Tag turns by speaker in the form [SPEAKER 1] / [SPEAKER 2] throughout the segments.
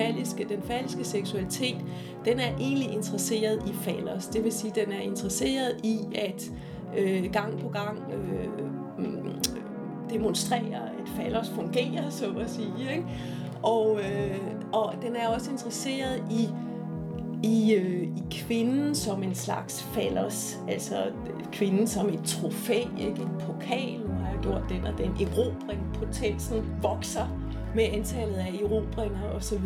[SPEAKER 1] falske, den falske seksualitet, den er egentlig interesseret i fallos. Det vil sige, den er interesseret i at øh, gang på gang øh, mm, demonstrere, at fallos fungerer, så at sige. Ikke? Og, øh, og den er også interesseret i i, øh, i kvinden som en slags fallos, altså kvinden som et trofæ, ikke? en pokal, nu har jeg gjort den og den erobring, potensen vokser med antallet af erobringer osv.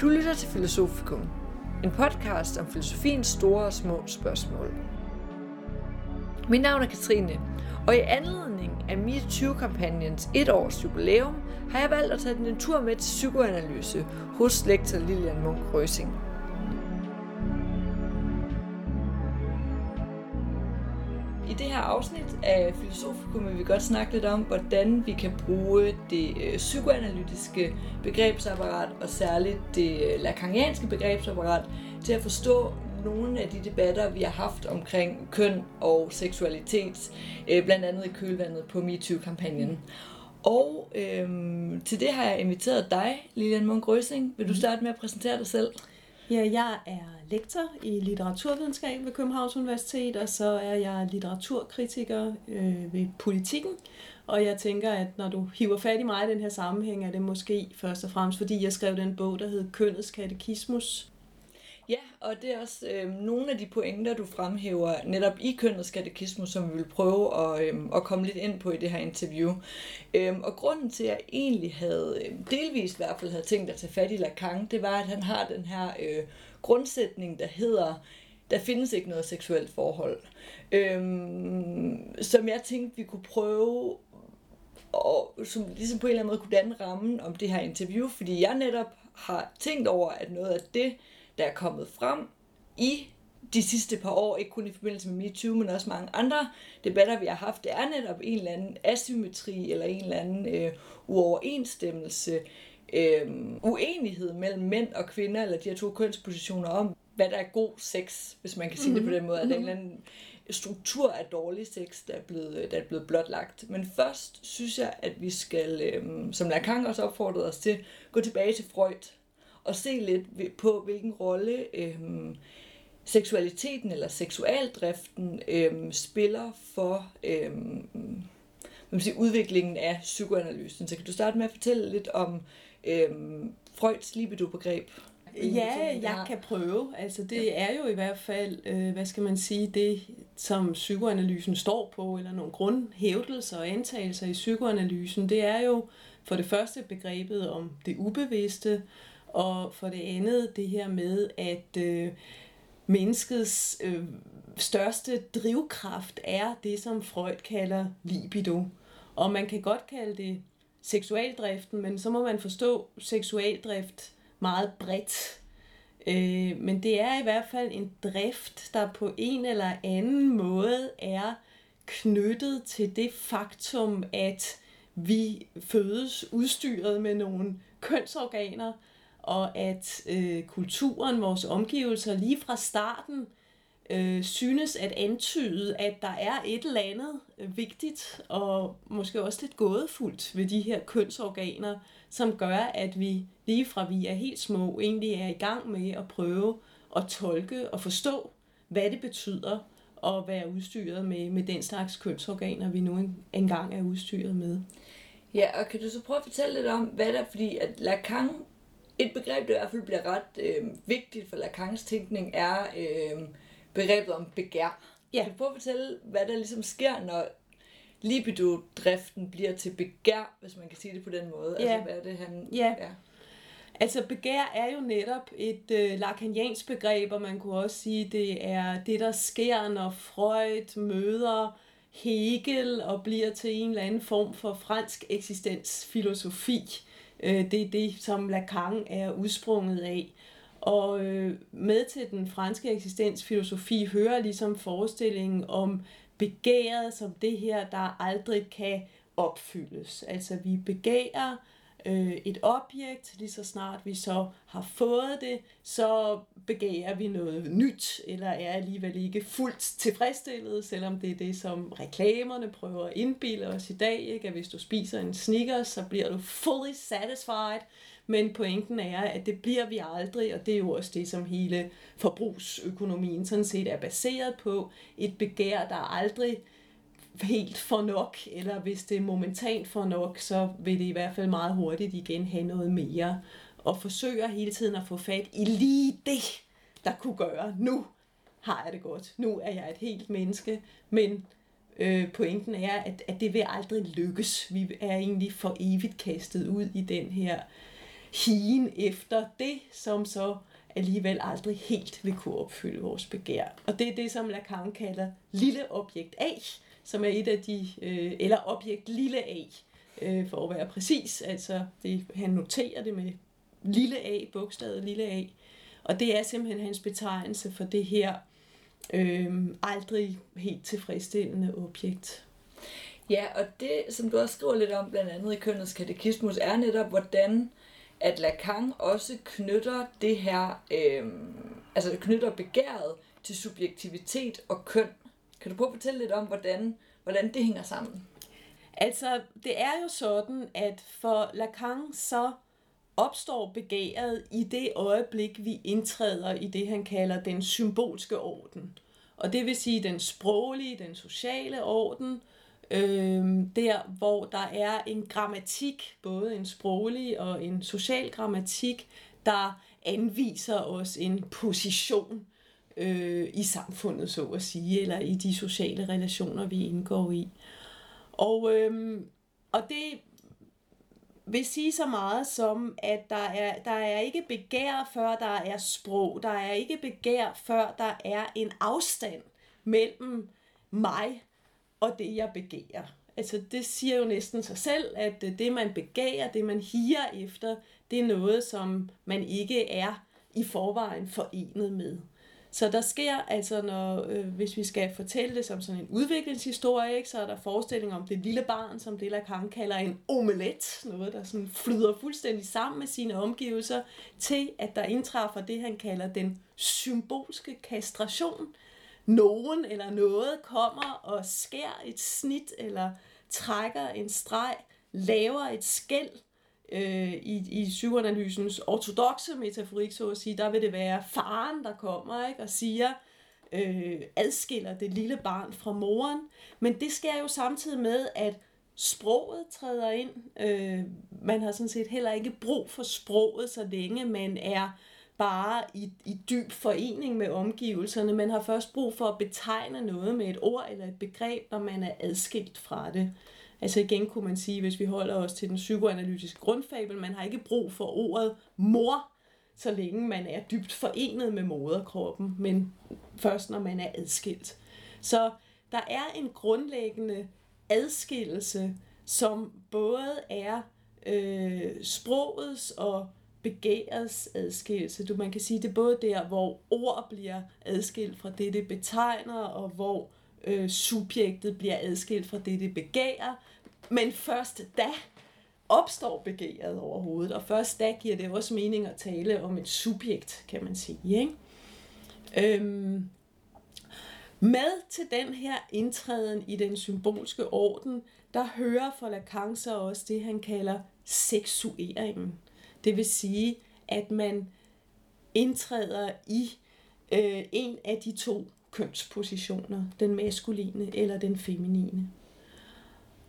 [SPEAKER 2] Du lytter til Filosofikum, en podcast om filosofiens store og små spørgsmål. Mit navn er Katrine, og i anledning af MeToo-kampagnens et års jubilæum, har jeg valgt at tage den en tur med til psykoanalyse hos lektor Lilian Munk Røsing. Her afsnit af Filosofikum vil vi godt snakke lidt om, hvordan vi kan bruge det øh, psykoanalytiske begrebsapparat, og særligt det øh, lacanianske begrebsapparat, til at forstå nogle af de debatter, vi har haft omkring køn og seksualitet, øh, blandt andet i kølvandet på MeToo-kampagnen. Og øhm, til det har jeg inviteret dig, Lilian Munk Røsing. Vil du mhm. starte med at præsentere dig selv?
[SPEAKER 1] Ja, jeg er lektor i litteraturvidenskab ved Københavns Universitet, og så er jeg litteraturkritiker øh, ved Politikken. Og jeg tænker, at når du hiver fat i mig i den her sammenhæng, er det måske først og fremmest, fordi jeg skrev den bog, der hed Kønnets katekismus,
[SPEAKER 2] Ja, og det er også øh, nogle af de pointer, du fremhæver netop i kønnets katekismus, som vi vil prøve at, øh, at komme lidt ind på i det her interview. Øh, og grunden til, at jeg egentlig havde, øh, delvist i hvert fald havde tænkt at tage fat i Lacan, det var, at han har den her øh, grundsætning, der hedder, der findes ikke noget seksuelt forhold. Øh, som jeg tænkte, vi kunne prøve og som ligesom på en eller anden måde kunne danne rammen om det her interview, fordi jeg netop har tænkt over, at noget af det, der er kommet frem i de sidste par år, ikke kun i forbindelse med MeToo, men også mange andre debatter, vi har haft, det er netop en eller anden asymmetri eller en eller anden øh, uoverensstemmelse, øh, uenighed mellem mænd og kvinder, eller de her to kønspositioner om, hvad der er god sex, hvis man kan sige mm-hmm. det på den måde, at er en eller anden struktur af dårlig sex, der er blevet, der er blevet blotlagt. Men først synes jeg, at vi skal, øh, som Lacan også opfordrede os til, gå tilbage til Freud, og se lidt på, hvilken rolle øhm, seksualiteten eller seksualdriften øhm, spiller for øhm, man sige, udviklingen af psykoanalysen. Så kan du starte med at fortælle lidt om øhm, Freuds libido-begreb?
[SPEAKER 1] Ja, jeg kan prøve. Altså det er jo i hvert fald, øh, hvad skal man sige, det som psykoanalysen står på, eller nogle grundhævdelser og antagelser i psykoanalysen, det er jo for det første begrebet om det ubevidste, og for det andet det her med, at øh, menneskets øh, største drivkraft er det, som Freud kalder libido. Og man kan godt kalde det seksualdriften, men så må man forstå seksualdrift meget bredt. Øh, men det er i hvert fald en drift, der på en eller anden måde er knyttet til det faktum, at vi fødes udstyret med nogle kønsorganer, og at øh, kulturen, vores omgivelser lige fra starten øh, synes at antyde, at der er et eller andet øh, vigtigt og måske også lidt gådefuldt ved de her kønsorganer, som gør, at vi lige fra vi er helt små egentlig er i gang med at prøve at tolke og forstå, hvad det betyder at være udstyret med, med den slags kønsorganer, vi nu engang er udstyret med.
[SPEAKER 2] Ja, og kan du så prøve at fortælle lidt om, hvad der, fordi at Lacan et begreb, der i hvert fald bliver ret øh, vigtigt for Lacans tænkning, er øh, begrebet om begær. Ja. Kan du prøve at fortælle, hvad der ligesom sker, når libido-driften bliver til begær, hvis man kan sige det på den måde?
[SPEAKER 1] Ja. Altså, hvad er det, han... Ja. ja. Altså begær er jo netop et øh, lakaniansk begreb, og man kunne også sige, det er det, der sker, når Freud møder Hegel og bliver til en eller anden form for fransk eksistensfilosofi. Øh, det er det, som Lacan er udsprunget af. Og øh, med til den franske eksistensfilosofi hører ligesom forestillingen om begæret som det her, der aldrig kan opfyldes. Altså vi begærer øh, et objekt, lige så snart vi så har fået det, så begærer vi noget nyt, eller er alligevel ikke fuldt tilfredsstillet, selvom det er det, som reklamerne prøver at indbilde os i dag, ikke? at hvis du spiser en Snickers, så bliver du fully satisfied, men pointen er, at det bliver vi aldrig, og det er jo også det, som hele forbrugsøkonomien sådan set er baseret på. Et begær, der aldrig helt for nok, eller hvis det er momentant for nok, så vil det i hvert fald meget hurtigt igen have noget mere. Og forsøger hele tiden at få fat i lige det, der kunne gøre, nu har jeg det godt, nu er jeg et helt menneske, men øh, pointen er, at, at det vil aldrig lykkes. Vi er egentlig for evigt kastet ud i den her higen efter det, som så alligevel aldrig helt vil kunne opfylde vores begær. Og det er det, som Lacan kalder lille objekt A, som er et af de, øh, eller objekt lille a, øh, for at være præcis. Altså, det, han noterer det med lille a, bogstavet lille a. Og det er simpelthen hans betegnelse for det her øh, aldrig helt tilfredsstillende objekt.
[SPEAKER 2] Ja, og det, som du også skriver lidt om, blandt andet i kønnets katekismus, er netop, hvordan at Lacan også knytter det her, øh, altså knytter begæret til subjektivitet og køn. Kan du prøve at fortælle lidt om, hvordan, hvordan det hænger sammen?
[SPEAKER 1] Altså, det er jo sådan, at for Lacan så opstår begæret i det øjeblik, vi indtræder i det, han kalder den symbolske orden. Og det vil sige den sproglige, den sociale orden, øh, der hvor der er en grammatik, både en sproglig og en social grammatik, der anviser os en position øh, i samfundet, så at sige, eller i de sociale relationer, vi indgår i. Og, øh, og det vil sige så meget som, at der er, der er ikke begær, før der er sprog. Der er ikke begær, før der er en afstand mellem mig og det, jeg begærer. Altså, det siger jo næsten sig selv, at det, man begærer, det, man higer efter, det er noget, som man ikke er i forvejen forenet med. Så der sker altså, når, øh, hvis vi skal fortælle det som sådan en udviklingshistorie, ikke, så er der forestilling om det lille barn, som det kalder en omelet, noget der sådan flyder fuldstændig sammen med sine omgivelser, til at der indtræffer det, han kalder den symbolske kastration. Nogen eller noget kommer og skærer et snit, eller trækker en streg, laver et skæld, øh, i, i psykoanalysens ortodoxe metaforik, så at sige, der vil det være faren, der kommer ikke, og siger, øh, adskiller det lille barn fra moren. Men det sker jo samtidig med, at sproget træder ind. Øh, man har sådan set heller ikke brug for sproget, så længe man er bare i, i dyb forening med omgivelserne. Man har først brug for at betegne noget med et ord eller et begreb, når man er adskilt fra det. Altså igen kunne man sige, hvis vi holder os til den psykoanalytiske grundfabel, man har ikke brug for ordet mor, så længe man er dybt forenet med moderkroppen, men først når man er adskilt. Så der er en grundlæggende adskillelse, som både er øh, sprogets og begærets adskillelse. Du, man kan sige, det er både der, hvor ord bliver adskilt fra det, det betegner, og hvor øh, subjektet bliver adskilt fra det, det begærer, men først da opstår begæret overhovedet, og først da giver det også mening at tale om et subjekt, kan man sige. Ikke? Øhm, med til den her indtræden i den symbolske orden, der hører for Lacan så også det, han kalder seksueringen. Det vil sige, at man indtræder i øh, en af de to kønspositioner, den maskuline eller den feminine.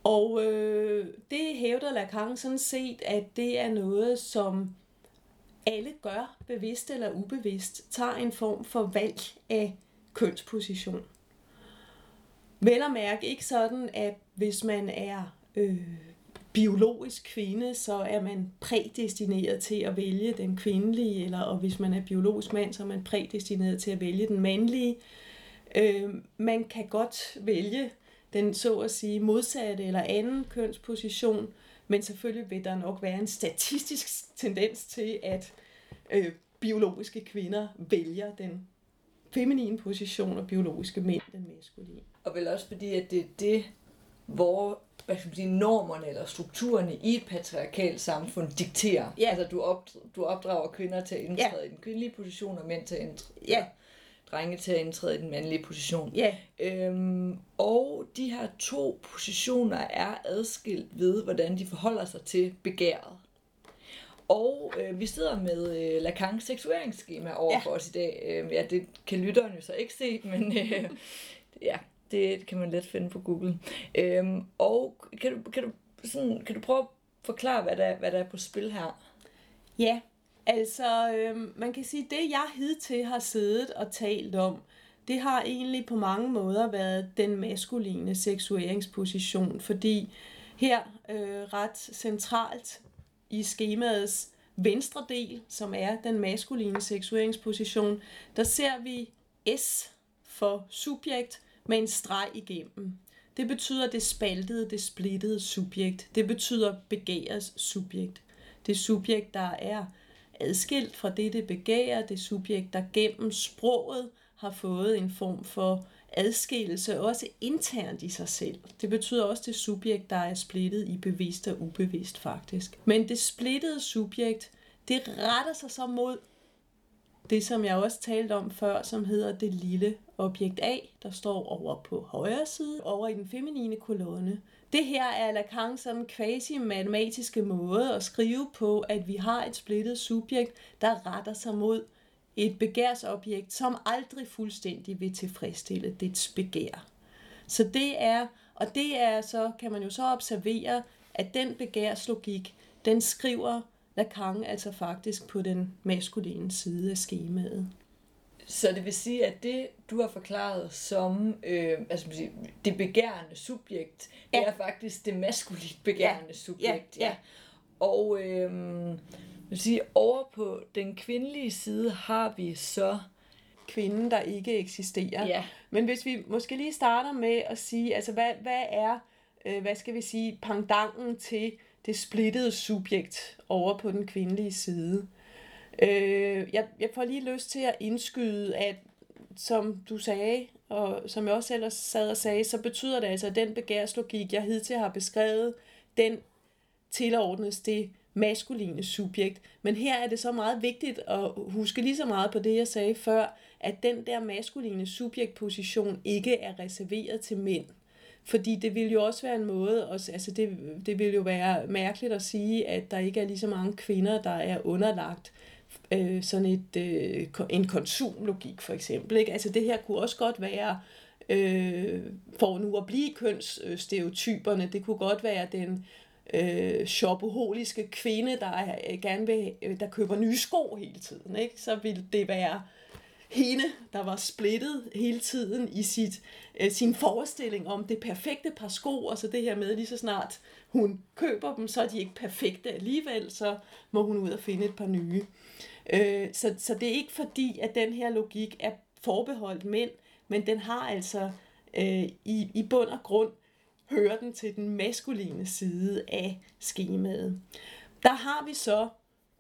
[SPEAKER 1] Og øh, det hævder Lacan sådan set, at det er noget, som alle gør, bevidst eller ubevidst, tager en form for valg af kønsposition. Vel at mærke ikke sådan, at hvis man er øh, biologisk kvinde, så er man prædestineret til at vælge den kvindelige, eller og hvis man er biologisk mand, så er man prædestineret til at vælge den mandlige. Øh, man kan godt vælge den så at sige modsatte eller anden kønsposition, men selvfølgelig vil der nok være en statistisk tendens til, at øh, biologiske kvinder vælger den feminine position, og biologiske mænd den maskuline.
[SPEAKER 2] Og vel også fordi, at det er det, hvor hvad skal man sige, normerne eller strukturerne i et patriarkalt samfund dikterer. Ja. Altså du, op, du opdrager kvinder til at indtræde ja. i den kvindelige position, og mænd til at indtræde, ja. Drenge til at indtræde i den mandlige position.
[SPEAKER 1] Ja.
[SPEAKER 2] Øhm, og de her to positioner er adskilt ved, hvordan de forholder sig til begæret. Og øh, vi sidder med øh, Lacans seksueringsskema over ja. for os i dag. Øh, ja, det kan lytteren jo så ikke se, men øh, ja, det kan man let finde på Google. Øhm, og kan du, kan, du, sådan, kan du prøve at forklare, hvad der, hvad der er på spil her?
[SPEAKER 1] Ja, altså øh, man kan sige, det jeg hidtil har siddet og talt om, det har egentlig på mange måder været den maskuline seksueringsposition, fordi her øh, ret centralt i skemaets venstre del, som er den maskuline seksueringsposition, der ser vi S for subjekt med en streg igennem. Det betyder det spaltede, det splittede subjekt. Det betyder begærets subjekt. Det subjekt, der er adskilt fra det, det begærer. Det subjekt, der gennem sproget har fået en form for adskillelse, også internt i sig selv. Det betyder også det subjekt, der er splittet i bevidst og ubevidst faktisk. Men det splittede subjekt, det retter sig så mod det, som jeg også talte om før, som hedder det lille objekt A, der står over på højre side, over i den feminine kolonne. Det her er Lacan sådan quasi-matematiske måde at skrive på, at vi har et splittet subjekt, der retter sig mod et begærsobjekt, som aldrig fuldstændig vil tilfredsstille dets begær. Så det er, og det er så, kan man jo så observere, at den begærslogik, den skriver Lacan altså faktisk på den maskuline side af skemaet.
[SPEAKER 2] Så det vil sige, at det, du har forklaret som øh, altså, det begærende subjekt, ja. det er faktisk det maskuline begærende ja. subjekt.
[SPEAKER 1] Ja. ja.
[SPEAKER 2] Og øh, vil sige, over på den kvindelige side har vi så
[SPEAKER 1] kvinden, der ikke eksisterer.
[SPEAKER 2] Ja.
[SPEAKER 1] Men hvis vi måske lige starter med at sige, altså hvad, hvad er, øh, hvad skal vi sige, pangdangen til det splittede subjekt over på den kvindelige side? Øh, jeg, jeg får lige lyst til at indskyde, at som du sagde, og som jeg også ellers sad og sagde, så betyder det altså, at den begærslogik, jeg hidtil har beskrevet, den tilordnes det maskuline subjekt. Men her er det så meget vigtigt at huske lige så meget på det, jeg sagde før, at den der maskuline subjektposition ikke er reserveret til mænd. Fordi det vil jo også være en måde, altså det, det vil jo være mærkeligt at sige, at der ikke er lige så mange kvinder, der er underlagt øh, Øh, sådan et, øh, en konsumlogik for eksempel. Ikke? Altså det her kunne også godt være, øh, for nu at blive kønsstereotyperne, det kunne godt være den øh, shopaholiske kvinde, der er, øh, gerne vil, øh, der køber nye sko hele tiden. Ikke? Så vil det være hende, der var splittet hele tiden i sit, øh, sin forestilling om det perfekte par sko, og så det her med lige så snart hun køber dem, så er de ikke perfekte alligevel, så må hun ud og finde et par nye. Øh, så, så det er ikke fordi, at den her logik er forbeholdt mænd, men den har altså øh, i, i bund og grund hører den til den maskuline side af skemaet. Der har vi så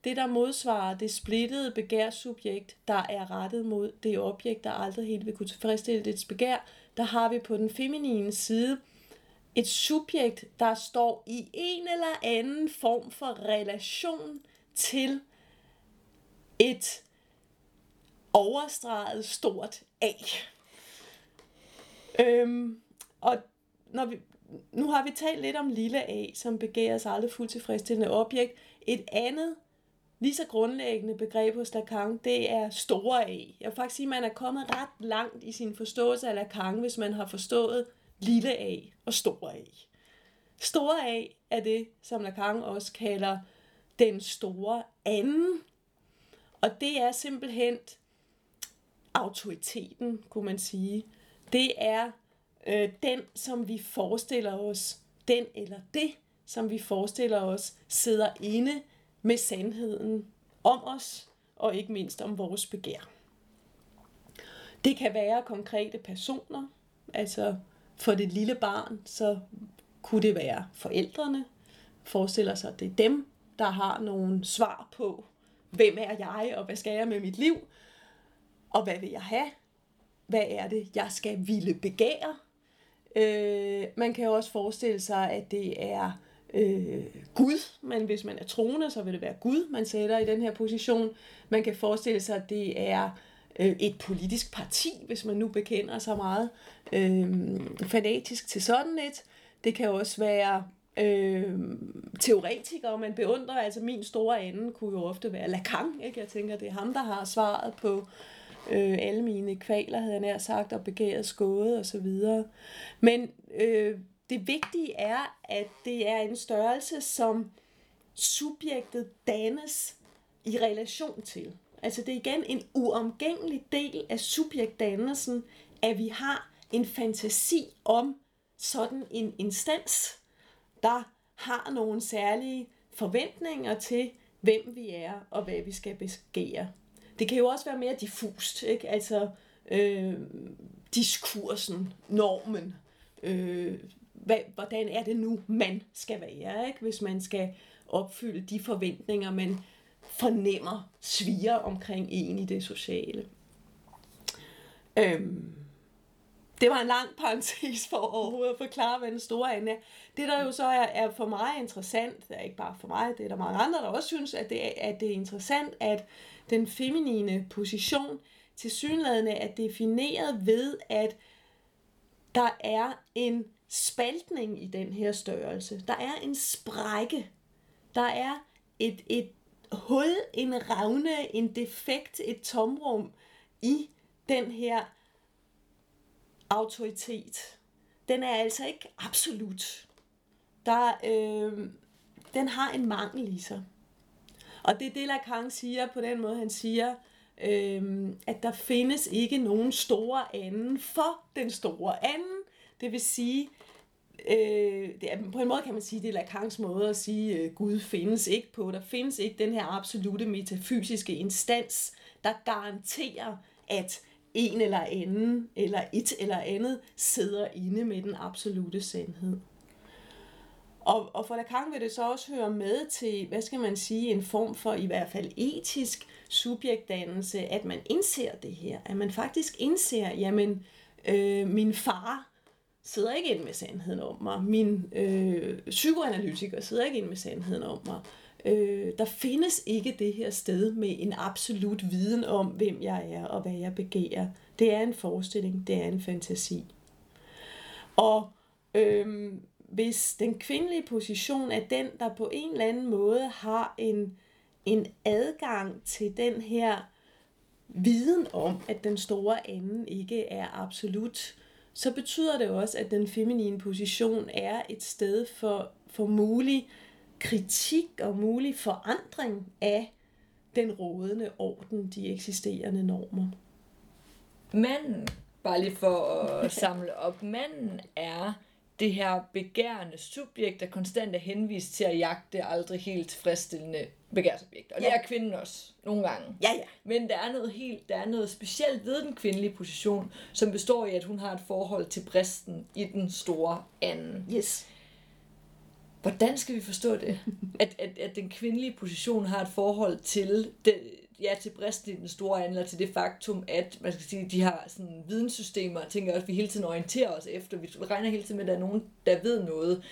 [SPEAKER 1] det, der modsvarer det splittede begærsubjekt, der er rettet mod det objekt, der aldrig helt vil kunne tilfredsstille dets begær. Der har vi på den feminine side et subjekt, der står i en eller anden form for relation til et overstreget stort A. Øhm, og når vi, nu har vi talt lidt om lille a, som begæres aldrig fuldt tilfredsstillende objekt. Et andet, lige så grundlæggende begreb hos Lacan, det er store a. Jeg vil faktisk sige, at man er kommet ret langt i sin forståelse af Lacan, hvis man har forstået lille a og store a. Store a er det, som Lacan også kalder den store anden. Og det er simpelthen autoriteten, kunne man sige. Det er øh, den, som vi forestiller os, den eller det, som vi forestiller os, sidder inde med sandheden om os, og ikke mindst om vores begær. Det kan være konkrete personer, altså for det lille barn, så kunne det være forældrene, forestiller sig, at det er dem, der har nogle svar på, hvem er jeg, og hvad skal jeg med mit liv, og hvad vil jeg have, hvad er det, jeg skal ville begære, Øh, man kan jo også forestille sig, at det er øh, Gud, men hvis man er troende, så vil det være Gud, man sætter i den her position. Man kan forestille sig, at det er øh, et politisk parti, hvis man nu bekender sig meget øh, fanatisk til sådan et. Det kan også være øh, teoretikere, man beundrer. Altså min store anden kunne jo ofte være Lacan. Ikke? Jeg tænker, det er ham, der har svaret på øh, alle mine kvaler, havde jeg nær sagt, og begæret skåde og så videre. Men øh, det vigtige er, at det er en størrelse, som subjektet dannes i relation til. Altså det er igen en uomgængelig del af subjektdannelsen, at vi har en fantasi om sådan en instans, der har nogle særlige forventninger til, hvem vi er og hvad vi skal beskære. Det kan jo også være mere diffust, ikke? altså øh, diskursen, normen, øh, hvad, hvordan er det nu, man skal være, ikke? hvis man skal opfylde de forventninger, man fornemmer sviger omkring en i det sociale. Øhm, det var en lang parentes for overhovedet at forklare, hvad den store ende er. Det, der jo så er, er for mig interessant, det er ikke bare for mig, det er der mange andre, der også synes, at det, er, at det er interessant, at den feminine position til synlædende er defineret ved, at der er en spaltning i den her størrelse. Der er en sprække. Der er et, et hul, en ravne, en defekt, et tomrum i den her autoritet. Den er altså ikke absolut. Der, øh, den har en mangel i sig. Og det er det, Lacan siger på den måde, han siger, øh, at der findes ikke nogen store anden for den store anden. Det vil sige, øh, det er, på en måde kan man sige, det er Lacans måde at sige, øh, Gud findes ikke på. Der findes ikke den her absolute metafysiske instans, der garanterer, at en eller anden, eller et eller andet, sidder inde med den absolute sandhed. Og, og for Lacan vil det så også høre med til, hvad skal man sige, en form for i hvert fald etisk subjektdannelse, at man indser det her. At man faktisk indser, jamen, øh, min far sidder ikke ind med sandheden om mig. Min øh, psykoanalytiker sidder ikke ind med sandheden om mig. Øh, der findes ikke det her sted med en absolut viden om, hvem jeg er og hvad jeg begærer. Det er en forestilling, det er en fantasi. Og øh, hvis den kvindelige position er den, der på en eller anden måde har en, en adgang til den her viden om, at den store anden ikke er absolut, så betyder det også, at den feminine position er et sted for, for mulig kritik og mulig forandring af den rådende orden, de eksisterende normer.
[SPEAKER 2] Manden, bare lige for at samle op, manden er det her begærende subjekt, der konstant er henvist til at jagte aldrig helt tilfredsstillende begærsobjekt. Og ja. det er kvinden også, nogle gange.
[SPEAKER 1] Ja, ja.
[SPEAKER 2] Men der er noget helt, der er noget specielt ved den kvindelige position, som består i, at hun har et forhold til bristen i den store anden.
[SPEAKER 1] Yes.
[SPEAKER 2] Hvordan skal vi forstå det? At, at, at den kvindelige position har et forhold til det, ja, til bristen i den store anden, eller til det faktum, at man skal sige, de har sådan videnssystemer, og tænker også, at vi hele tiden orienterer os efter. Vi regner hele tiden med, at der er nogen, der ved noget.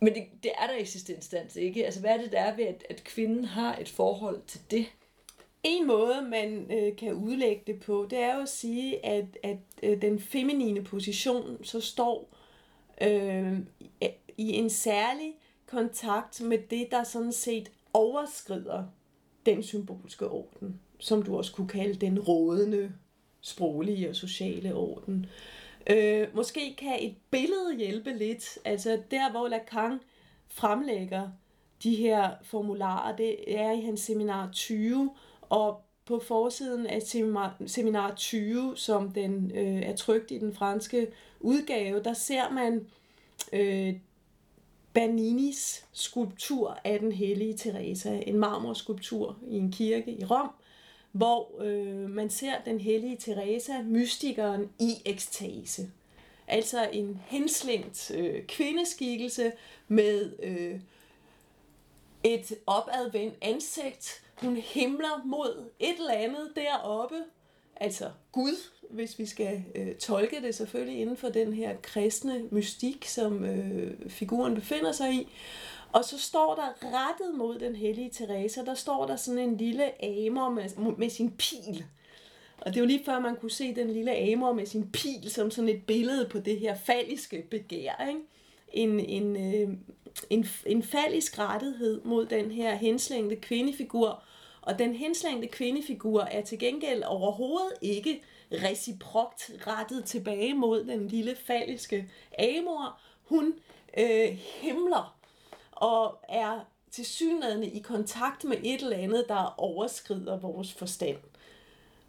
[SPEAKER 2] Men det, det er der i sidste instans ikke. Altså, hvad er det, der er ved, at, at kvinden har et forhold til det?
[SPEAKER 1] En måde, man øh, kan udlægge det på, det er jo at sige, at, at øh, den feminine position så står øh, i en særlig kontakt med det, der sådan set overskrider den symbolske orden, som du også kunne kalde den rådende sproglige og sociale orden. Øh, måske kan et billede hjælpe lidt. Altså der, hvor Lacan fremlægger de her formularer, det er i hans seminar 20, og på forsiden af seminar 20, som den øh, er trygt i den franske udgave, der ser man øh, Berninis skulptur af den hellige Teresa, en marmorskulptur i en kirke i Rom, hvor øh, man ser den hellige Teresa, mystikeren, i ekstase. Altså en henslængt øh, kvindeskikkelse med øh, et opadvendt ansigt. Hun himler mod et eller andet deroppe altså Gud, hvis vi skal øh, tolke det selvfølgelig inden for den her kristne mystik, som øh, figuren befinder sig i. Og så står der rettet mod den hellige Teresa, der står der sådan en lille amer med, med sin pil. Og det er jo lige før, man kunne se den lille amer med sin pil som sådan et billede på det her falliske begær. Ikke? En, en, øh, en, en falisk rettighed mod den her henslængte kvindefigur. Og den henslængte kvindefigur er til gengæld overhovedet ikke reciprokt rettet tilbage mod den lille falske amor. Hun øh, himler og er til synligheden i kontakt med et eller andet, der overskrider vores forstand.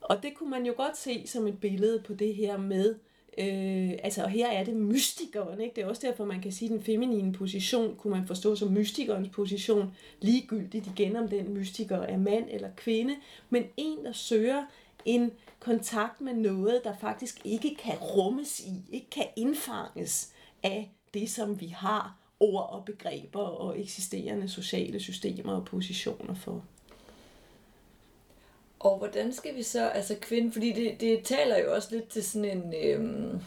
[SPEAKER 1] Og det kunne man jo godt se som et billede på det her med, øh, altså og her er det mystikeren, ikke? det er også derfor man kan sige, at den feminine position kunne man forstå som mystikernes position, ligegyldigt igen om den mystiker er mand eller kvinde, men en der søger en kontakt med noget, der faktisk ikke kan rummes i, ikke kan indfanges af det, som vi har ord og begreber og eksisterende sociale systemer og positioner for.
[SPEAKER 2] Og hvordan skal vi så, altså kvinde, fordi det, det taler jo også lidt til sådan en, øhm,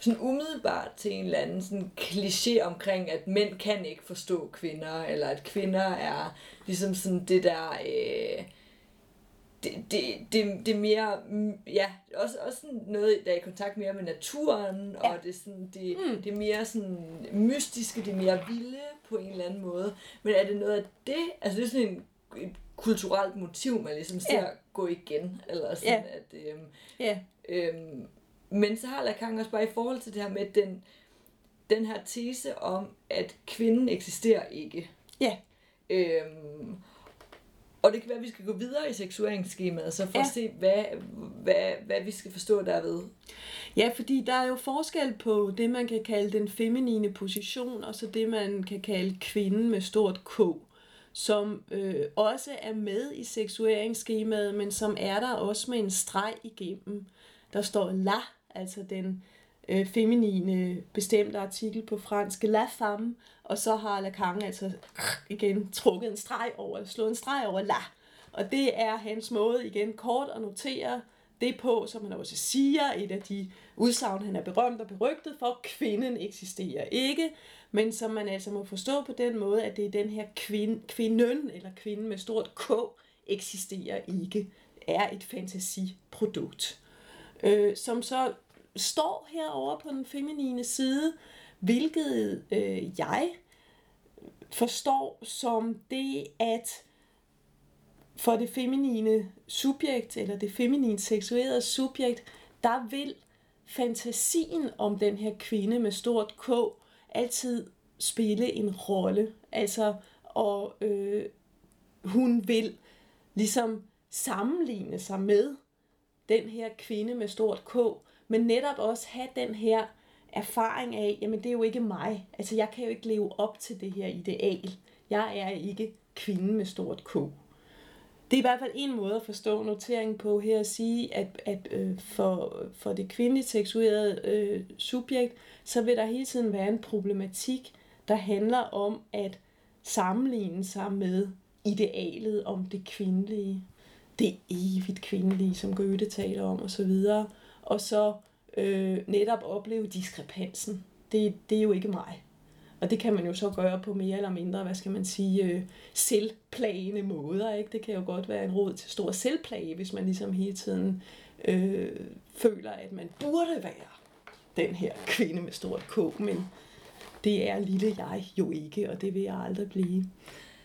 [SPEAKER 2] sådan umiddelbart til en eller anden sådan kliché omkring, at mænd kan ikke forstå kvinder, eller at kvinder er ligesom sådan det der, øh, det, det, det, det er mere, ja, også, også sådan noget, der er i kontakt mere med naturen, ja. og det er, sådan, det, mm. det er mere sådan mystiske, det er mere vilde på en eller anden måde. Men er det noget af det, altså det er sådan en, et kulturelt motiv, man ligesom ser ja. gå igen, eller sådan ja. at, øhm, ja. øhm, men så har Lacan også bare i forhold til det her med den, den her tese om, at kvinden eksisterer ikke. Ja. Øhm, og det kan være, at vi skal gå videre i seksueringsskemaet, så for ja. at se, hvad, hvad, hvad vi skal forstå derved.
[SPEAKER 1] Ja, fordi der er jo forskel på det, man kan kalde den feminine position, og så det, man kan kalde kvinden med stort K, som øh, også er med i seksueringsskemaet, men som er der også med en streg igennem. Der står la, altså den øh, feminine bestemte artikel på fransk, la femme, og så har Lacan altså igen trukket en streg over, slået en streg over la. Og det er hans måde igen kort at notere det på, som han også siger, et af de udsagn, han er berømt og berygtet for, kvinden eksisterer ikke, men som man altså må forstå på den måde, at det er den her kvinde, kvinden, eller kvinden med stort K, eksisterer ikke, er et fantasiprodukt, øh, som så står herover på den feminine side, hvilket øh, jeg forstår som det, at for det feminine subjekt, eller det feminine seksuerede subjekt, der vil fantasien om den her kvinde med stort K altid spille en rolle. Altså, og øh, hun vil ligesom sammenligne sig med den her kvinde med stort K, men netop også have den her erfaring af, jamen det er jo ikke mig. Altså jeg kan jo ikke leve op til det her ideal. Jeg er ikke kvinden med stort K. Det er i hvert fald en måde at forstå noteringen på her at sige, at, at øh, for, for det kvindeligt seksuerede øh, subjekt, så vil der hele tiden være en problematik, der handler om at sammenligne sig med idealet om det kvindelige. Det evigt kvindelige, som Goethe taler om osv. Og så øh, netop opleve diskrepansen. Det, det er jo ikke mig. Og det kan man jo så gøre på mere eller mindre, hvad skal man sige, øh, selvplagende måder. Ikke? Det kan jo godt være en råd til stor selvplage, hvis man ligesom hele tiden øh, føler, at man burde være den her kvinde med stort K, men det er lille jeg jo ikke, og det vil jeg aldrig blive.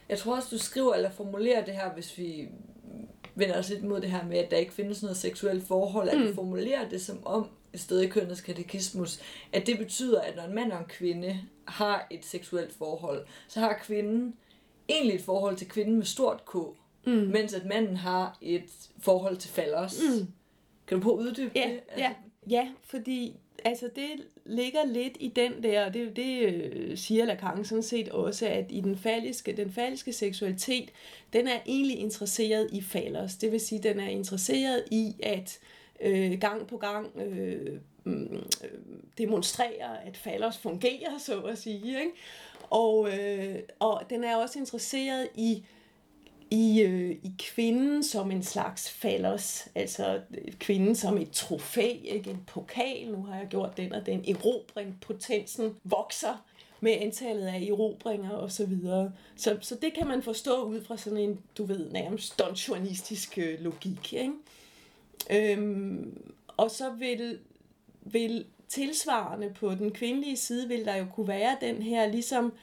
[SPEAKER 2] Jeg tror også, du skriver eller formulerer det her, hvis vi vender os lidt mod det her med, at der ikke findes noget seksuelt forhold, at mm. du formulerer det som om, sted i kønnets katekismus, at det betyder, at når en mand og en kvinde har et seksuelt forhold, så har kvinden egentlig et forhold til kvinden med stort K, mm. mens at manden har et forhold til fallers. Mm. Kan du prøve at uddybe
[SPEAKER 1] ja,
[SPEAKER 2] det?
[SPEAKER 1] Altså... Ja, ja, fordi altså det ligger lidt i den der, og det, det øh, siger Lacan sådan set også, at i den falliske, den falliske seksualitet, den er egentlig interesseret i fallers. Det vil sige, den er interesseret i at øh, Øh, gang på gang øh, mm, øh demonstrerer, at fallers fungerer, så at sige. Ikke? Og, øh, og den er også interesseret i i, øh, i kvinden som en slags fallers, altså kvinden som et trofæ, ikke en pokal, nu har jeg gjort den og den erobring, potensen vokser med antallet af erobringer og så videre. Så, så det kan man forstå ud fra sådan en, du ved, nærmest donjuanistisk øh, logik. Ikke? Øhm, og så vil, vil tilsvarende på den kvindelige side, vil der jo kunne være den her, ligesom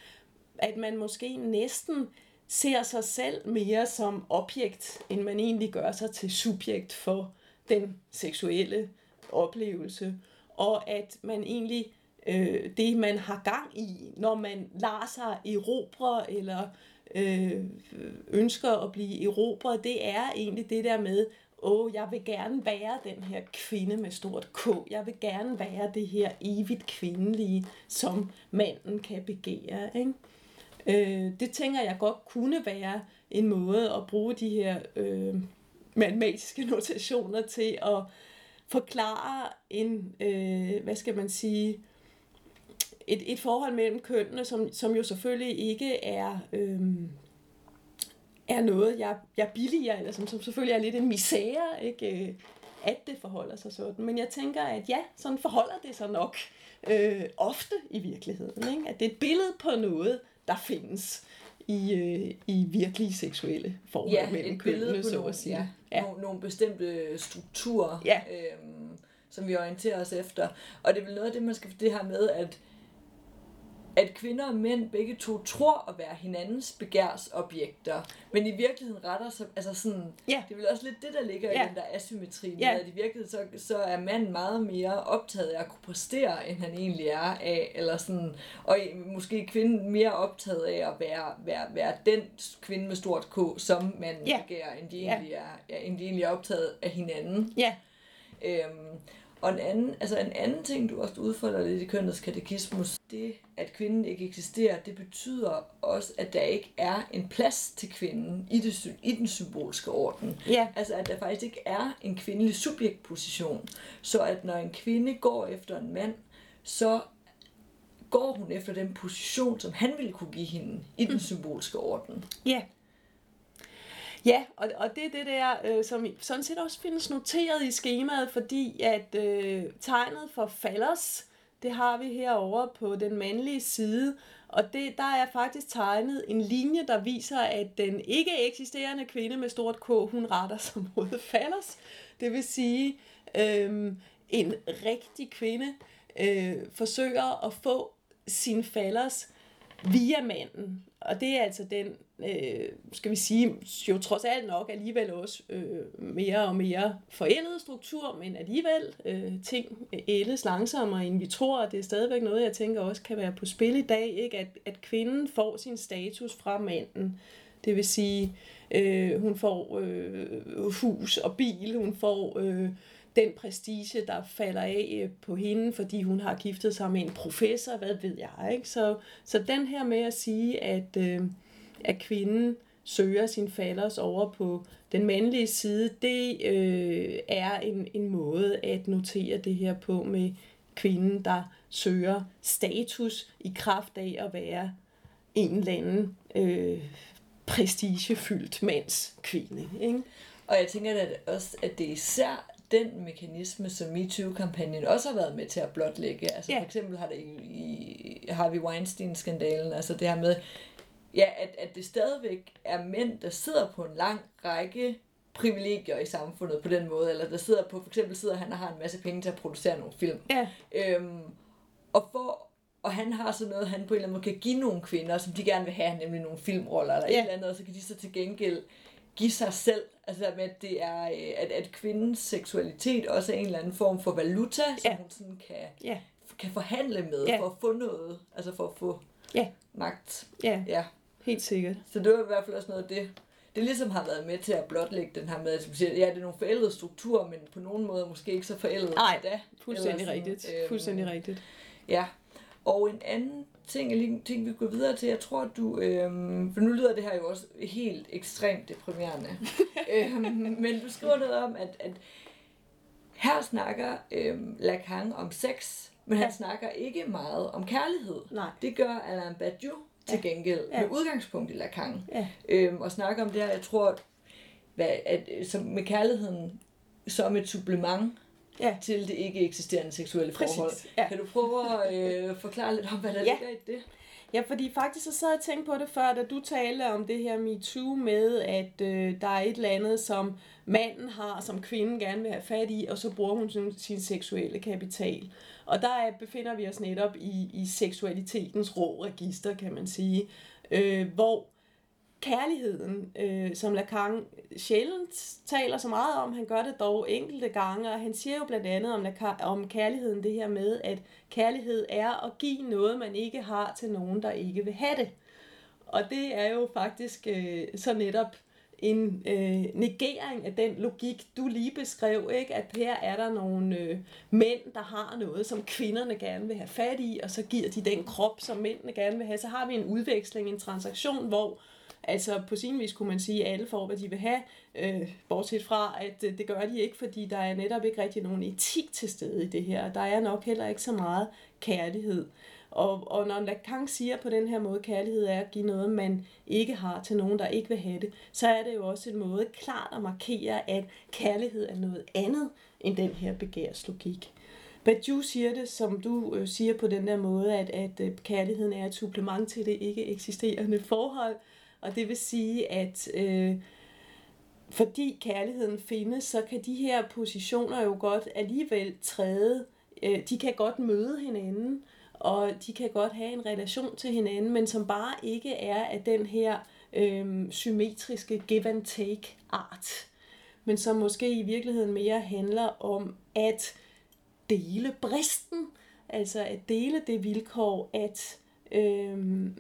[SPEAKER 1] at man måske næsten ser sig selv mere som objekt, end man egentlig gør sig til subjekt for den seksuelle oplevelse. Og at man egentlig øh, det, man har gang i, når man lader sig erobre eller øh, ønsker at blive erobret, det er egentlig det der med, åh, jeg vil gerne være den her kvinde med stort K. Jeg vil gerne være det her evigt kvindelige, som manden kan begære. Ikke? Øh, det tænker jeg godt kunne være en måde at bruge de her øh, matematiske notationer til at forklare en, øh, hvad skal man sige, et, et forhold mellem kønnene, som, som jo selvfølgelig ikke er, øh, er noget, jeg, jeg billiger, eller som, som selvfølgelig er lidt en misære, ikke? at det forholder sig sådan. Men jeg tænker, at ja, sådan forholder det sig nok øh, ofte i virkeligheden. Ikke? At det er et billede på noget, der findes i, øh, i virkelige seksuelle forhold
[SPEAKER 2] ja,
[SPEAKER 1] mellem
[SPEAKER 2] kønnene, så at sige. Ja. Ja. Nogle, nogle bestemte strukturer,
[SPEAKER 1] ja.
[SPEAKER 2] øhm, som vi orienterer os efter. Og det er vel noget af det, man skal det her med, at at kvinder og mænd begge to tror at være hinandens begærsobjekter, men i virkeligheden retter sig, altså sådan,
[SPEAKER 1] ja.
[SPEAKER 2] det er vel også lidt det, der ligger
[SPEAKER 1] ja.
[SPEAKER 2] i den der asymmetri,
[SPEAKER 1] ja.
[SPEAKER 2] at i virkeligheden så, så er manden meget mere optaget af at kunne præstere, end han egentlig er af, eller sådan, og måske kvinden mere optaget af at være, være, være den kvinde med stort K, som manden
[SPEAKER 1] ja.
[SPEAKER 2] begærer, end de, egentlig er, ja, end de egentlig er optaget af hinanden.
[SPEAKER 1] Ja.
[SPEAKER 2] Øhm, og en anden, altså en anden ting, du også udfordrer lidt i kønnets katekismus, det, at kvinden ikke eksisterer, det betyder også, at der ikke er en plads til kvinden i, det, i den symbolske orden.
[SPEAKER 1] Ja.
[SPEAKER 2] Altså, at der faktisk ikke er en kvindelig subjektposition. Så at når en kvinde går efter en mand, så går hun efter den position, som han ville kunne give hende i den mm. symbolske orden.
[SPEAKER 1] Ja. Ja, og, og det er det der, øh, som sådan set også findes noteret i skemaet, fordi at øh, tegnet for fallers, det har vi herovre på den mandlige side, og det, der er faktisk tegnet en linje, der viser, at den ikke eksisterende kvinde med stort K, hun retter sig mod fallers. Det vil sige, øh, en rigtig kvinde øh, forsøger at få sin fallers via manden. Og det er altså den, øh, skal vi sige, jo trods alt nok alligevel også øh, mere og mere forældet struktur, men alligevel øh, ting ældes langsommere, end vi tror, og det er stadigvæk noget, jeg tænker også kan være på spil i dag, ikke? At, at kvinden får sin status fra manden. Det vil sige, øh, hun får øh, hus og bil, hun får... Øh, den prestige, der falder af øh, på hende, fordi hun har giftet sig med en professor, hvad ved jeg. Ikke? Så, så den her med at sige, at, øh, at kvinden søger sin falders over på den mandlige side, det øh, er en, en måde at notere det her på med kvinden, der søger status i kraft af at være en eller anden øh, prestigefyldt mands kvinde. Ikke?
[SPEAKER 2] Og jeg tænker at også, at det især den mekanisme, som MeToo-kampagnen også har været med til at blotlægge. Altså yeah. for eksempel har, det i, i Harvey Weinstein-skandalen, altså det her med, ja, at, at det stadigvæk er mænd, der sidder på en lang række privilegier i samfundet på den måde, eller der sidder på, for eksempel sidder han og har en masse penge til at producere nogle film.
[SPEAKER 1] Ja.
[SPEAKER 2] Øhm, og for og han har sådan noget, han på en eller anden måde kan give nogle kvinder, som de gerne vil have, nemlig nogle filmroller eller ja. et eller andet, og så kan de så til gengæld give sig selv, altså med, at det er, øh, at, at kvindens seksualitet også er en eller anden form for valuta, som ja. hun sådan kan,
[SPEAKER 1] ja.
[SPEAKER 2] kan forhandle med, ja. for at få noget, altså for at få
[SPEAKER 1] ja.
[SPEAKER 2] magt.
[SPEAKER 1] Ja,
[SPEAKER 2] ja,
[SPEAKER 1] helt sikkert.
[SPEAKER 2] Så det var i hvert fald også noget af det, det ligesom har været med til at blotlægge den her med, at siger, ja, det er nogle forældede strukturer, men på nogen måde måske ikke så forældede.
[SPEAKER 1] Nej, fuldstændig rigtigt. Øhm, fuldstændig rigtigt.
[SPEAKER 2] Ja, og en anden ting, en ting vi går videre til, jeg tror du, øhm, for nu lyder det her jo også helt ekstremt deprimerende, øhm, men du skriver noget om, at, at her snakker øhm, Lacan om sex, men han snakker ikke meget om kærlighed.
[SPEAKER 1] Nej.
[SPEAKER 2] Det gør Alain Badiou til gengæld,
[SPEAKER 1] Ja.
[SPEAKER 2] med udgangspunkt i Lacan.
[SPEAKER 1] Ja.
[SPEAKER 2] Øhm, og snakke om det her, jeg tror, hvad, at, som med kærligheden som et supplement
[SPEAKER 1] Ja.
[SPEAKER 2] til det ikke eksisterende seksuelle
[SPEAKER 1] Præcis,
[SPEAKER 2] forhold.
[SPEAKER 1] ja.
[SPEAKER 2] Kan du prøve at øh, forklare lidt om, hvad der
[SPEAKER 1] Ja.
[SPEAKER 2] ligger i det?
[SPEAKER 1] Ja, fordi faktisk så sad jeg og tænkte på det før, da du talte om det her MeToo med, at øh, der er et eller andet, som manden har, som kvinden gerne vil have fat i, og så bruger hun sin, sin seksuelle kapital. Og der er, befinder vi os netop i, i seksualitetens rå register, kan man sige, øh, hvor kærligheden, øh, som Lacan sjældent taler så meget om, han gør det dog enkelte gange, og han siger jo blandt andet om, Lacan, om kærligheden det her med, at kærlighed er at give noget, man ikke har til nogen, der ikke vil have det. Og det er jo faktisk øh, så netop en øh, negering af den logik, du lige beskrev, ikke? at her er der nogle øh, mænd, der har noget, som kvinderne gerne vil have fat i, og så giver de den krop, som mændene gerne vil have. Så har vi en udveksling, en transaktion, hvor Altså på sin vis kunne man sige, at alle får, hvad de vil have, øh, bortset fra, at øh, det gør de ikke, fordi der er netop ikke rigtig nogen etik til stede i det her. Der er nok heller ikke så meget kærlighed. Og, og når Lacan siger på den her måde, kærlighed er at give noget, man ikke har til nogen, der ikke vil have det, så er det jo også en måde klart at markere, at kærlighed er noget andet end den her begærslogik. Badiou siger det, som du øh, siger på den der måde, at, at øh, kærligheden er et supplement til det ikke eksisterende forhold, og det vil sige, at øh, fordi kærligheden findes, så kan de her positioner jo godt alligevel træde, øh, de kan godt møde hinanden, og de kan godt have en relation til hinanden, men som bare ikke er af den her øh, symmetriske give and take art, men som måske i virkeligheden mere handler om at dele bristen, altså at dele det vilkår, at øh,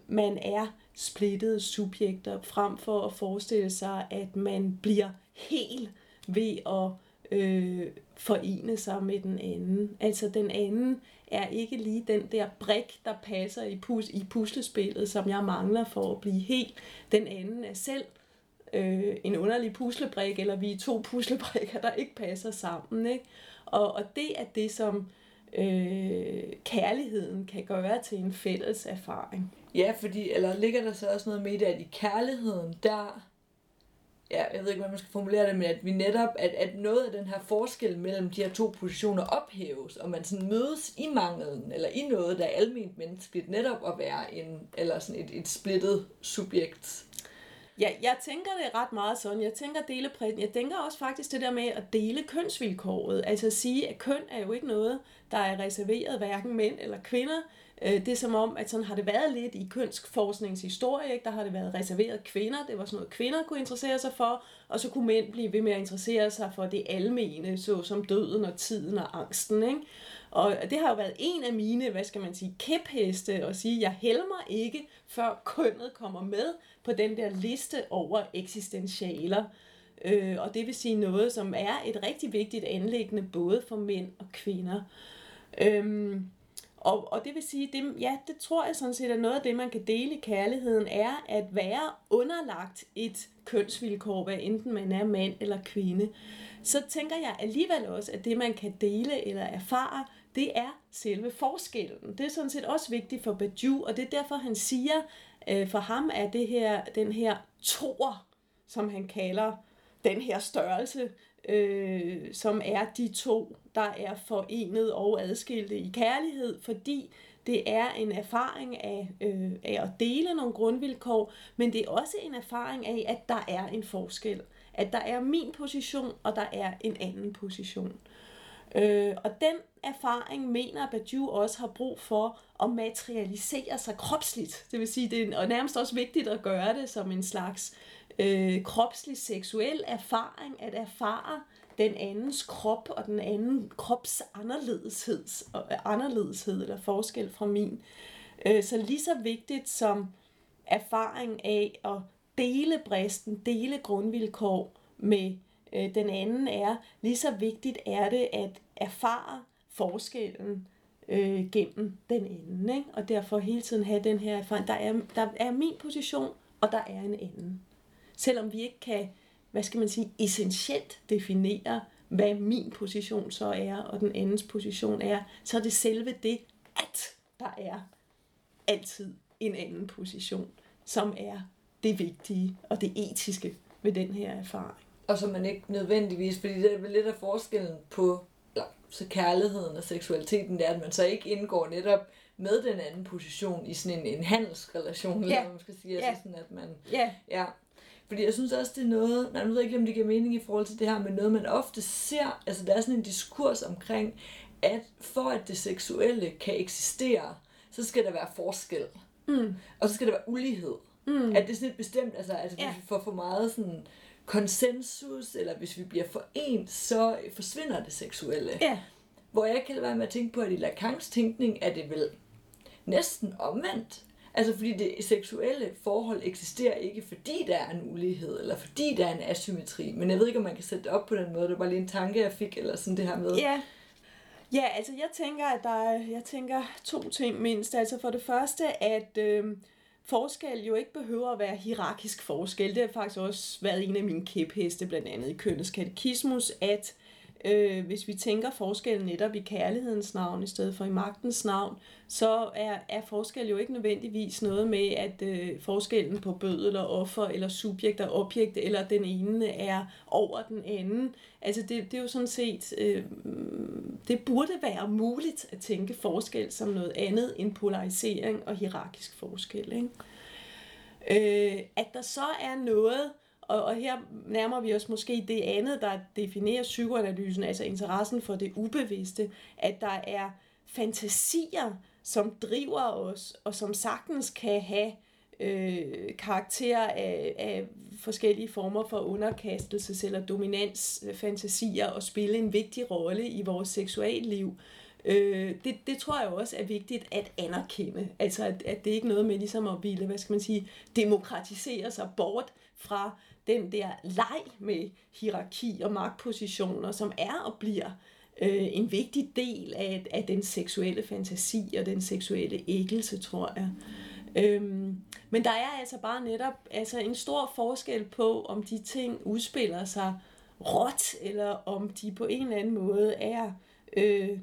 [SPEAKER 1] man er splittede subjekter, frem for at forestille sig, at man bliver helt ved at øh, forene sig med den anden. Altså den anden er ikke lige den der brik, der passer i, pus- i puslespillet, som jeg mangler for at blive helt. Den anden er selv øh, en underlig puslebrik, eller vi er to puslebrikker, der ikke passer sammen. Ikke? Og, og det er det, som øh, kærligheden kan gøre til en fælles erfaring.
[SPEAKER 2] Ja, fordi, eller ligger der så også noget med det, at i kærligheden, der, ja, jeg ved ikke, hvordan man skal formulere det, men at vi netop, at, at noget af den her forskel mellem de her to positioner ophæves, og man sådan mødes i manglen, eller i noget, der er almindeligt menneskeligt, netop at være en, eller sådan et, et splittet subjekt.
[SPEAKER 1] Ja, jeg tænker det ret meget sådan. Jeg tænker dele Jeg tænker også faktisk det der med at dele kønsvilkåret. Altså at sige, at køn er jo ikke noget, der er reserveret hverken mænd eller kvinder. Øh, det er som om, at sådan har det været lidt i kønsforskningshistorie. Ikke? Der har det været reserveret kvinder. Det var sådan noget, kvinder kunne interessere sig for. Og så kunne mænd blive ved med at interessere sig for det almene, så som døden og tiden og angsten. Ikke? Og det har jo været en af mine, hvad skal man sige, kæpheste at sige, jeg helmer ikke, før kønnet kommer med på den der liste over eksistentialer. Øh, og det vil sige noget, som er et rigtig vigtigt anlæggende både for mænd og kvinder. Øhm, og, og det vil sige, det, ja, det tror jeg sådan set er noget af det, man kan dele i kærligheden, er at være underlagt et kønsvilkår, hvad enten man er mand eller kvinde. Så tænker jeg alligevel også, at det man kan dele eller erfare, det er selve forskellen. Det er sådan set også vigtigt for Badiou, og det er derfor, han siger, øh, for ham er det her, den her tor, som han kalder den her størrelse, øh, som er de to, der er forenet og adskilte i kærlighed, fordi det er en erfaring af, øh, af at dele nogle grundvilkår, men det er også en erfaring af, at der er en forskel. At der er min position, og der er en anden position. Øh, og den erfaring mener Badiou også har brug for at materialisere sig kropsligt. Det vil sige, det er nærmest også vigtigt at gøre det som en slags øh, kropslig seksuel erfaring, at erfare den andens krop og den anden krops anderledeshed, øh, anderledeshed eller forskel fra min. Øh, så lige så vigtigt som erfaring af at dele bristen, dele grundvilkår med øh, den anden er, lige så vigtigt er det at erfare forskellen øh, gennem den anden. Ikke? Og derfor hele tiden have den her erfaring. Der er, der er min position, og der er en anden. Selvom vi ikke kan, hvad skal man sige, essentielt definere, hvad min position så er, og den andens position er, så er det selve det, at der er altid en anden position, som er det vigtige og det etiske ved den her erfaring.
[SPEAKER 2] Og som man ikke nødvendigvis, fordi det er lidt af forskellen på eller, så kærligheden og seksualiteten, det er, at man så ikke indgår netop med den anden position i sådan en, en handelsrelation, eller hvad man skal sige. Altså ja. Altså sådan, at man,
[SPEAKER 1] ja.
[SPEAKER 2] ja. Fordi jeg synes også, det er noget, nej, nu ved jeg ikke, om det giver mening i forhold til det her, men noget, man ofte ser, altså der er sådan en diskurs omkring, at for at det seksuelle kan eksistere, så skal der være forskel. Mm. Og så skal der være ulighed. Mm. At det er sådan et bestemt, altså, altså ja. hvis vi får for meget sådan konsensus, eller hvis vi bliver forenet, så forsvinder det seksuelle.
[SPEAKER 1] Ja.
[SPEAKER 2] Hvor jeg kan være med at tænke på, at i Lacans tænkning er det vel næsten omvendt. Altså fordi det seksuelle forhold eksisterer ikke, fordi der er en ulighed, eller fordi der er en asymmetri. Men jeg ved ikke, om man kan sætte det op på den måde. Det var bare lige en tanke, jeg fik, eller sådan det her med.
[SPEAKER 1] Ja, ja altså jeg tænker, at der er, jeg tænker to ting mindst. Altså for det første, at øh, forskel jo ikke behøver at være hierarkisk forskel. Det har faktisk også været en af mine kæpheste, blandt andet i kønnets katekismus, at øh, øh, hvis vi tænker forskellen netop i kærlighedens navn i stedet for i magtens navn, så er, er forskel jo ikke nødvendigvis noget med, at øh, forskellen på bød eller offer eller subjekt og objekt, eller den ene er over den anden. Altså det, det er jo sådan set, øh, det burde være muligt at tænke forskel som noget andet end polarisering og hierarkisk forskel. Ikke? Øh, at der så er noget, og, og her nærmer vi os måske det andet, der definerer psykoanalysen, altså interessen for det ubevidste, at der er fantasier, som driver os, og som sagtens kan have øh, karakter af, af forskellige former for underkastelse eller dominansfantasier og spille en vigtig rolle i vores seksualliv. Øh, det, det tror jeg også er vigtigt at anerkende. Altså at, at det ikke er noget med ligesom at ville, hvad skal man sige, demokratisere sig bort fra den der leg med hierarki og magtpositioner, som er og bliver øh, en vigtig del af, af den seksuelle fantasi og den seksuelle æggelse, tror jeg. Øhm, men der er altså bare netop altså en stor forskel på, om de ting udspiller sig råt, eller om de på en eller anden måde er øh,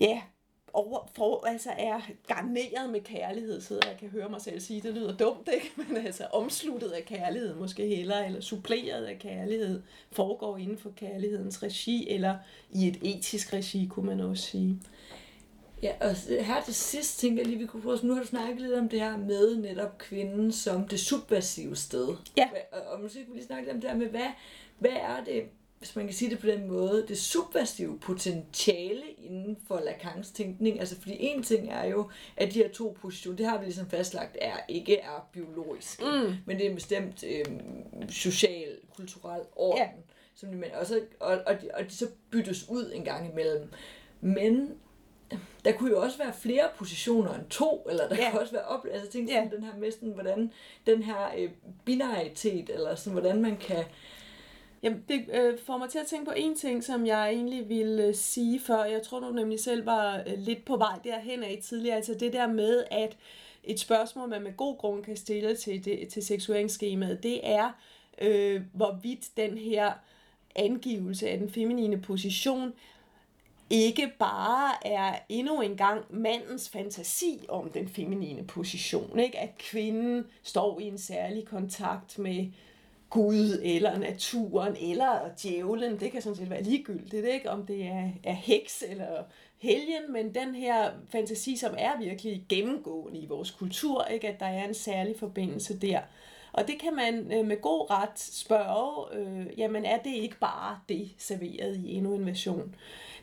[SPEAKER 1] ja, over, for, altså er garneret med kærlighed, så jeg kan høre mig selv sige, det lyder dumt, ikke? men altså omsluttet af kærlighed måske heller, eller suppleret af kærlighed, foregår inden for kærlighedens regi, eller i et etisk regi, kunne man også sige.
[SPEAKER 2] Ja, og her til sidst tænker jeg lige, vi kunne prøve, nu har du snakket lidt om det her med netop kvinden som det subversive sted.
[SPEAKER 1] Ja.
[SPEAKER 2] Og, og måske kunne vi lige snakke lidt om det her med, hvad, hvad er det, hvis man kan sige det på den måde, det subversive potentiale inden for Lacans tænkning. Altså fordi en ting er jo, at de her to positioner, det har vi ligesom fastlagt, er ikke er biologisk, mm. men det er en bestemt øh, social, kulturel orden. Ja. Som de, og, så, og, og, de, og de så byttes ud en gang imellem. Men der kunne jo også være flere positioner end to, eller der ja. kunne også være op... Altså tænk ja. den her med sådan, hvordan den her øh, binaritet, eller sådan, hvordan man kan
[SPEAKER 1] Jamen, det øh, får mig til at tænke på en ting, som jeg egentlig ville øh, sige før. Jeg tror, du nemlig selv var øh, lidt på vej derhen af tidligere. Altså det der med, at et spørgsmål, man med god grund kan stille til, det, til seksueringsskemaet, det er, øh, hvorvidt den her angivelse af den feminine position ikke bare er endnu en gang mandens fantasi om den feminine position. Ikke? At kvinden står i en særlig kontakt med Gud, eller naturen, eller djævlen. Det kan sådan set være ligegyldigt, ikke? om det er, er heks eller helgen, men den her fantasi, som er virkelig gennemgående i vores kultur, ikke? at der er en særlig forbindelse der. Og det kan man øh, med god ret spørge, øh, jamen er det ikke bare det serveret i endnu en version?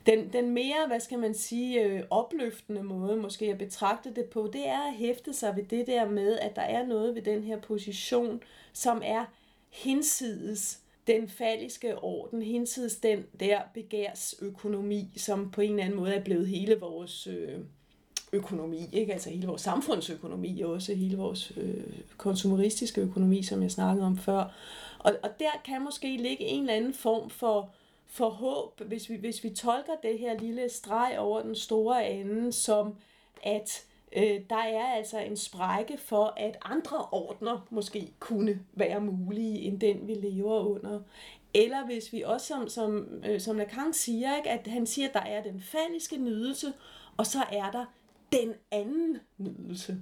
[SPEAKER 1] Den, den mere, hvad skal man sige, øh, opløftende måde måske at betragte det på, det er at hæfte sig ved det der med, at der er noget ved den her position, som er hinsides den falliske orden, hinsides den der begærsøkonomi, som på en eller anden måde er blevet hele vores øh, økonomi, ikke? altså hele vores samfundsøkonomi, og også hele vores øh, konsumeristiske økonomi, som jeg snakkede om før. Og, og der kan måske ligge en eller anden form for, for håb, hvis vi, hvis vi tolker det her lille streg over den store ende, som at øh, der er altså en sprække for, at andre ordner måske kunne være mulige end den, vi lever under. Eller hvis vi også, som, som, øh, som Lacan siger, ikke, at han siger, at der er den faldiske nydelse, og så er der den anden nydelse.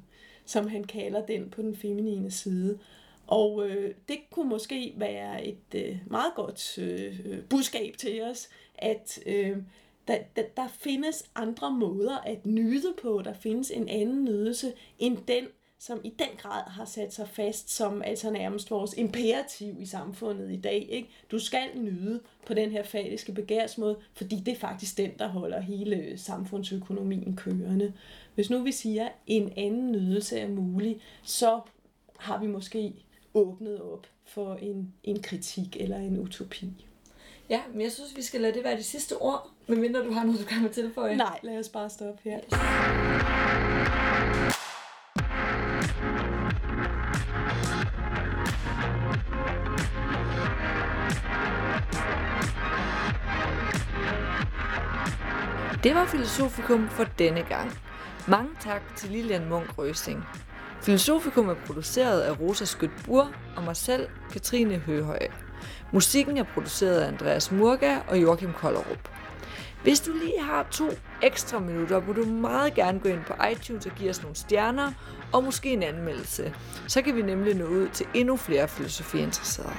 [SPEAKER 1] som han kalder den på den feminine side. Og øh, det kunne måske være et øh, meget godt øh, øh budskab til os, at øh, der, der, der findes andre måder at nyde på. Der findes en anden nydelse end den, som i den grad har sat sig fast som altså nærmest vores imperativ i samfundet i dag. Ikke? Du skal nyde på den her fatiske begærsmåde, fordi det er faktisk den, der holder hele samfundsøkonomien kørende. Hvis nu vi siger, at en anden nydelse er mulig, så har vi måske åbnet op for en, en kritik eller en utopi.
[SPEAKER 2] Ja, men jeg synes, vi skal lade det være de sidste ord, medmindre du har noget, du kan med tilføje.
[SPEAKER 1] Nej, lad os bare stoppe her. Yes.
[SPEAKER 2] Det var Filosofikum for denne gang. Mange tak til Lilian Munk Røsing. Filosofikum er produceret af Rosa Skødt Bur og mig selv, Katrine Høhøje. Musikken er produceret af Andreas Murga og Joachim Kollerup. Hvis du lige har to ekstra minutter, må du meget gerne gå ind på iTunes og give os nogle stjerner og måske en anmeldelse. Så kan vi nemlig nå ud til endnu flere filosofiinteresserede.